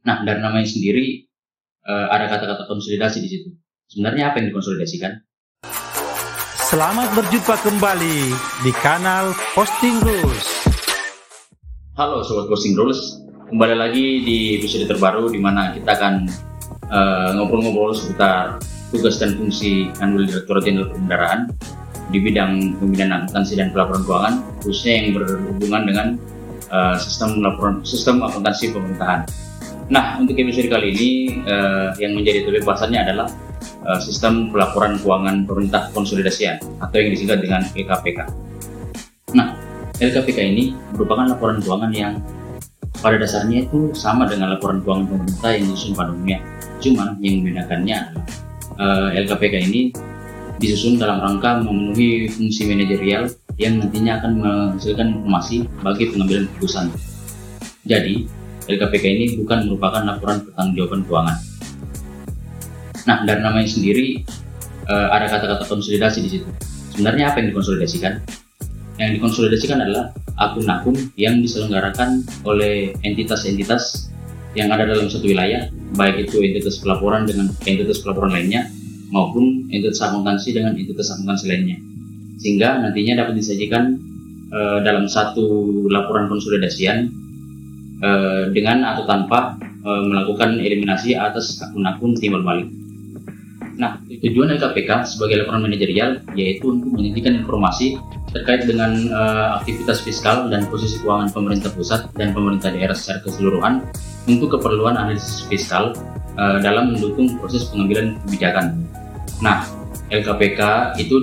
Nah, dari namanya sendiri uh, ada kata-kata konsolidasi di situ. Sebenarnya apa yang dikonsolidasikan? Selamat berjumpa kembali di kanal Posting Rules. Halo Sobat Posting Rules, kembali lagi di episode terbaru di mana kita akan uh, ngobrol-ngobrol uh, seputar tugas dan fungsi Kanwil Direktur Jenderal Perbendaraan di bidang pembinaan akuntansi dan pelaporan keuangan, khususnya yang berhubungan dengan uh, sistem laporan sistem akuntansi pemerintahan. Nah, untuk episode kali ini uh, yang menjadi topik bahasannya adalah uh, sistem pelaporan keuangan pemerintah konsolidasian atau yang disingkat dengan LKPK. Nah, LKPK ini merupakan laporan keuangan yang pada dasarnya itu sama dengan laporan keuangan pemerintah yang disusun pada umumnya. Cuma yang membedakannya adalah uh, LKPK ini disusun dalam rangka memenuhi fungsi manajerial yang nantinya akan menghasilkan informasi bagi pengambilan keputusan. Jadi, LKPK ini bukan merupakan laporan pertanggungjawaban keuangan. Nah, dari namanya sendiri uh, ada kata-kata konsolidasi di situ. Sebenarnya apa yang dikonsolidasikan? Yang dikonsolidasikan adalah akun-akun yang diselenggarakan oleh entitas-entitas yang ada dalam satu wilayah, baik itu entitas pelaporan dengan entitas pelaporan lainnya, maupun entitas akuntansi dengan entitas akuntansi lainnya. Sehingga nantinya dapat disajikan uh, dalam satu laporan konsolidasian Eh, dengan atau tanpa uh, melakukan eliminasi atas akun-akun timbal balik. Nah, tujuan LKPK sebagai laporan manajerial yaitu untuk menyajikan informasi terkait dengan uh, aktivitas fiskal dan posisi keuangan pemerintah pusat dan pemerintah daerah secara keseluruhan untuk keperluan analisis fiskal uh, dalam mendukung proses pengambilan kebijakan. Nah, LKPK itu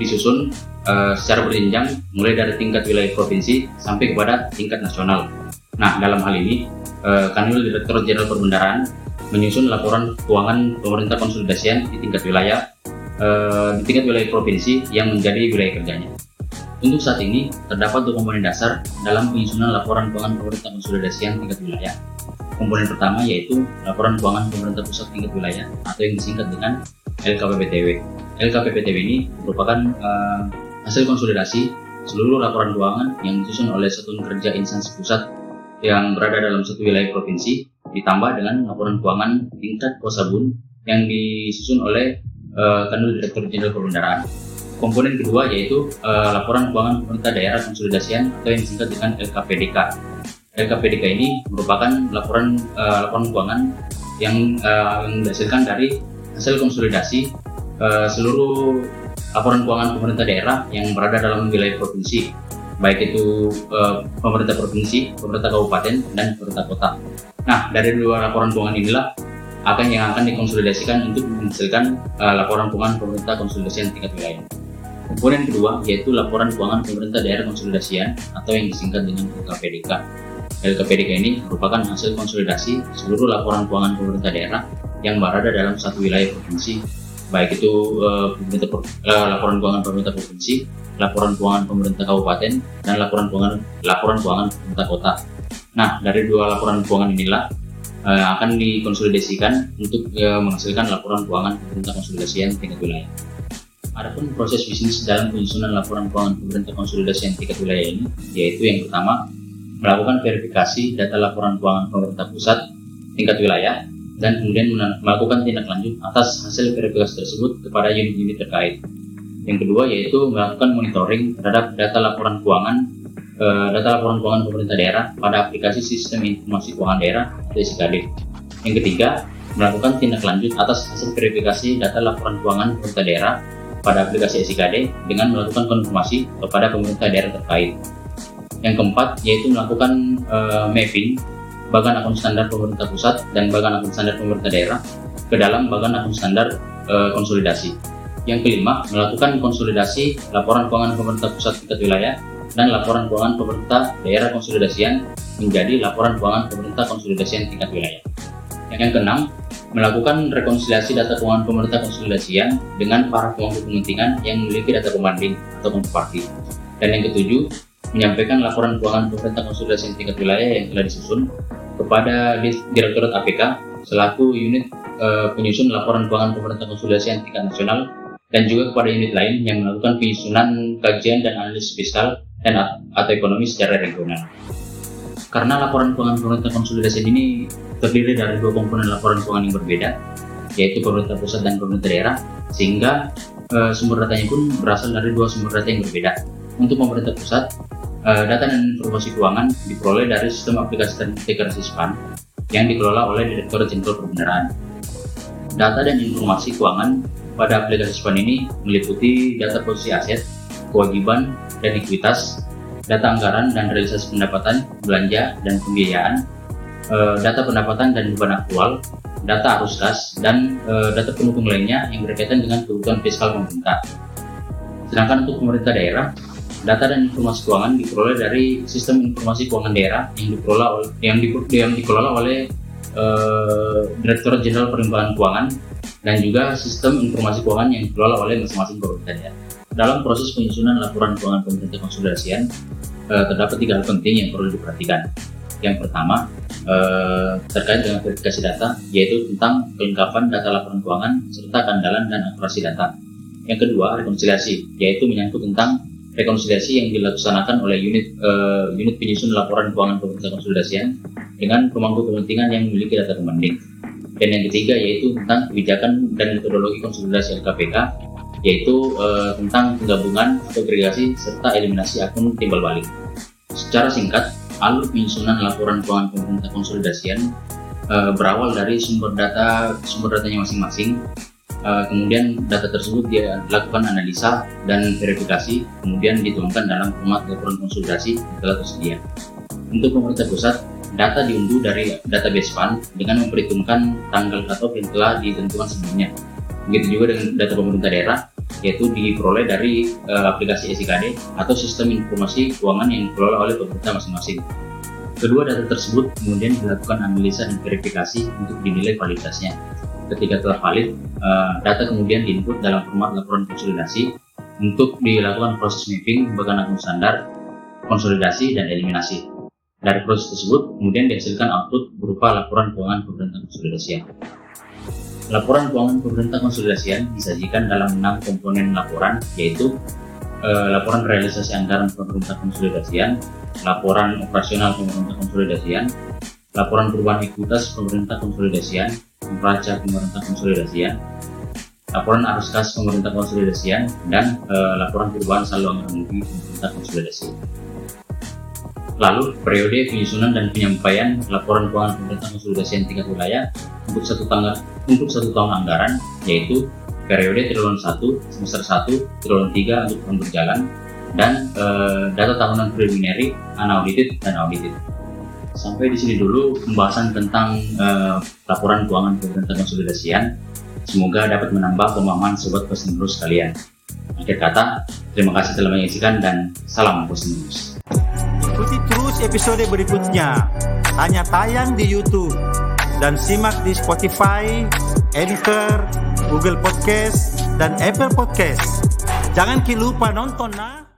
disusun uh, secara berjenjang mulai dari tingkat wilayah provinsi sampai kepada tingkat nasional Nah, dalam hal ini, eh, Kanwil Direktur Jenderal Perbendaraan menyusun laporan keuangan pemerintah konsolidasian di tingkat wilayah, eh, di tingkat wilayah provinsi yang menjadi wilayah kerjanya. Untuk saat ini, terdapat dua komponen dasar dalam penyusunan laporan keuangan pemerintah konsolidasian tingkat wilayah. Komponen pertama yaitu laporan keuangan pemerintah pusat tingkat wilayah atau yang disingkat dengan LKPPTW. LKPPTW ini merupakan uh, hasil konsolidasi seluruh laporan keuangan yang disusun oleh satuan kerja instansi pusat yang berada dalam satu wilayah provinsi ditambah dengan laporan keuangan tingkat Kosabun yang disusun oleh uh, Kanwil Direktur Jenderal Perbendaraan. Komponen kedua yaitu uh, laporan keuangan pemerintah daerah konsolidasian atau yang disingkat dengan LKPDK. LKPDK ini merupakan laporan uh, laporan keuangan yang, uh, yang dihasilkan dari hasil konsolidasi uh, seluruh laporan keuangan pemerintah daerah yang berada dalam wilayah provinsi baik itu uh, pemerintah provinsi, pemerintah kabupaten, dan pemerintah kota. Nah, dari dua laporan keuangan inilah akan yang akan dikonsolidasikan untuk menghasilkan uh, laporan keuangan pemerintah konsolidasian tingkat wilayah. Komponen kedua yaitu laporan keuangan pemerintah daerah konsolidasian atau yang disingkat dengan LKPDK. LKPDK ini merupakan hasil konsolidasi seluruh laporan keuangan pemerintah daerah yang berada dalam satu wilayah provinsi, baik itu uh, pemerintah, uh, laporan keuangan pemerintah provinsi laporan keuangan pemerintah kabupaten dan laporan keuangan laporan keuangan pemerintah kota. Nah, dari dua laporan keuangan inilah uh, akan dikonsolidasikan untuk menghasilkan laporan keuangan pemerintah konsolidasian tingkat wilayah. Adapun proses bisnis dalam penyusunan laporan keuangan pemerintah konsolidasian tingkat wilayah ini, yaitu yang pertama melakukan verifikasi data laporan keuangan pemerintah pusat tingkat wilayah dan kemudian melakukan tindak lanjut atas hasil verifikasi tersebut kepada unit-unit terkait. Yang kedua yaitu melakukan monitoring terhadap data laporan keuangan eh, data laporan keuangan pemerintah daerah pada aplikasi Sistem Informasi Keuangan Daerah atau SKD. Yang ketiga, melakukan tindak lanjut atas hasil verifikasi data laporan keuangan pemerintah daerah pada aplikasi SKD dengan melakukan konfirmasi kepada pemerintah daerah terkait. Yang keempat yaitu melakukan uh, mapping bagan akun standar pemerintah pusat dan bagan akun standar pemerintah daerah ke dalam bagan akun standar uh, konsolidasi. Yang kelima, melakukan konsolidasi laporan keuangan pemerintah pusat tingkat wilayah dan laporan keuangan pemerintah daerah konsolidasian menjadi laporan keuangan pemerintah konsolidasian tingkat wilayah. Yang keenam, melakukan rekonsiliasi data keuangan pemerintah konsolidasian dengan para pemangku kepentingan yang memiliki data pembanding atau counterparty. Dan yang ketujuh, menyampaikan laporan keuangan pemerintah konsolidasian tingkat wilayah yang telah disusun kepada Direktorat APK selaku unit uh, penyusun laporan keuangan pemerintah konsolidasian tingkat nasional dan juga kepada unit lain yang melakukan penyusunan kajian dan analisis fiskal dan atau ekonomi secara regional. Karena laporan keuangan pemerintah konsolidasi ini terdiri dari dua komponen laporan keuangan yang berbeda, yaitu pemerintah pusat dan pemerintah daerah, sehingga e, sumber datanya pun berasal dari dua sumber data yang berbeda. Untuk pemerintah pusat, e, data dan informasi keuangan diperoleh dari sistem aplikasi dan integrasi SPAN yang dikelola oleh Direktur Jenderal Perbendaraan. Data dan informasi keuangan pada aplikasi SPAN ini meliputi data posisi aset, kewajiban, dan ekuitas, data anggaran dan realisasi pendapatan, belanja, dan pembiayaan, uh, data pendapatan dan beban aktual, data arus kas, dan uh, data pendukung lainnya yang berkaitan dengan kebutuhan fiskal pemerintah. Sedangkan untuk pemerintah daerah, data dan informasi keuangan diperoleh dari sistem informasi keuangan daerah yang dikelola oleh, yang, di, yang dikelola oleh uh, Direktur Jenderal Perimbangan Keuangan dan juga sistem informasi keuangan yang dikelola oleh masing-masing pemerintah daerah. Dalam proses penyusunan laporan keuangan pemerintah konsolidasian, eh, terdapat tiga hal penting yang perlu diperhatikan. Yang pertama, eh, terkait dengan verifikasi data, yaitu tentang kelengkapan data laporan keuangan serta kandalan dan akurasi data. Yang kedua, rekonsiliasi, yaitu menyangkut tentang rekonsiliasi yang dilaksanakan oleh unit uh, unit penyusun laporan keuangan pemerintah konsolidasian dengan pemangku kepentingan yang memiliki data pembanding. Dan yang ketiga yaitu tentang kebijakan dan metodologi konsolidasi LKPK yaitu uh, tentang penggabungan atau agregasi serta eliminasi akun timbal balik. Secara singkat, alur penyusunan laporan keuangan pemerintah konsolidasian uh, berawal dari sumber data sumber datanya masing-masing. Uh, kemudian data tersebut dia dilakukan analisa dan verifikasi, kemudian dituangkan dalam format laporan konsolidasi yang telah tersedia. Untuk pemerintah pusat, data diunduh dari database FAN dengan memperhitungkan tanggal cutoff yang telah ditentukan sebelumnya. Begitu juga dengan data pemerintah daerah, yaitu diperoleh dari uh, aplikasi SIKD atau sistem informasi keuangan yang dikelola oleh pemerintah masing-masing. Kedua data tersebut kemudian dilakukan analisa dan verifikasi untuk dinilai validitasnya. Ketika telah valid, uh, data kemudian diinput dalam format laporan konsolidasi untuk dilakukan proses mapping bagian akun standar, konsolidasi, dan eliminasi. Dari proses tersebut, kemudian dihasilkan output berupa laporan keuangan pemerintah konsolidasi. Laporan keuangan pemerintah konsolidasian disajikan dalam enam komponen laporan, yaitu eh, laporan realisasi anggaran pemerintah konsolidasian, laporan operasional pemerintah konsolidasian, laporan perubahan ekuitas pemerintah konsolidasian, neraca pemerintah konsolidasian, laporan arus kas pemerintah konsolidasian, dan eh, laporan perubahan saldo anggaran pemerintah konsolidasi. Lalu, periode penyusunan dan penyampaian laporan keuangan pemerintah konsolidasi tingkat wilayah untuk satu tahun untuk satu tahun anggaran, yaitu periode triwulan 1, semester 1, triwulan 3 untuk tahun berjalan, dan e, data tahunan preliminary, unaudited, dan audited. Sampai di sini dulu pembahasan tentang e, laporan keuangan pemerintah konsolidasian. Semoga dapat menambah pemahaman sobat posting terus kalian. Akhir kata, terima kasih telah menyaksikan dan salam posting terus. Ikuti terus episode berikutnya. Hanya tayang di YouTube dan simak di Spotify, Anchor, Google Podcast, dan Apple Podcast. Jangan lupa nonton nah.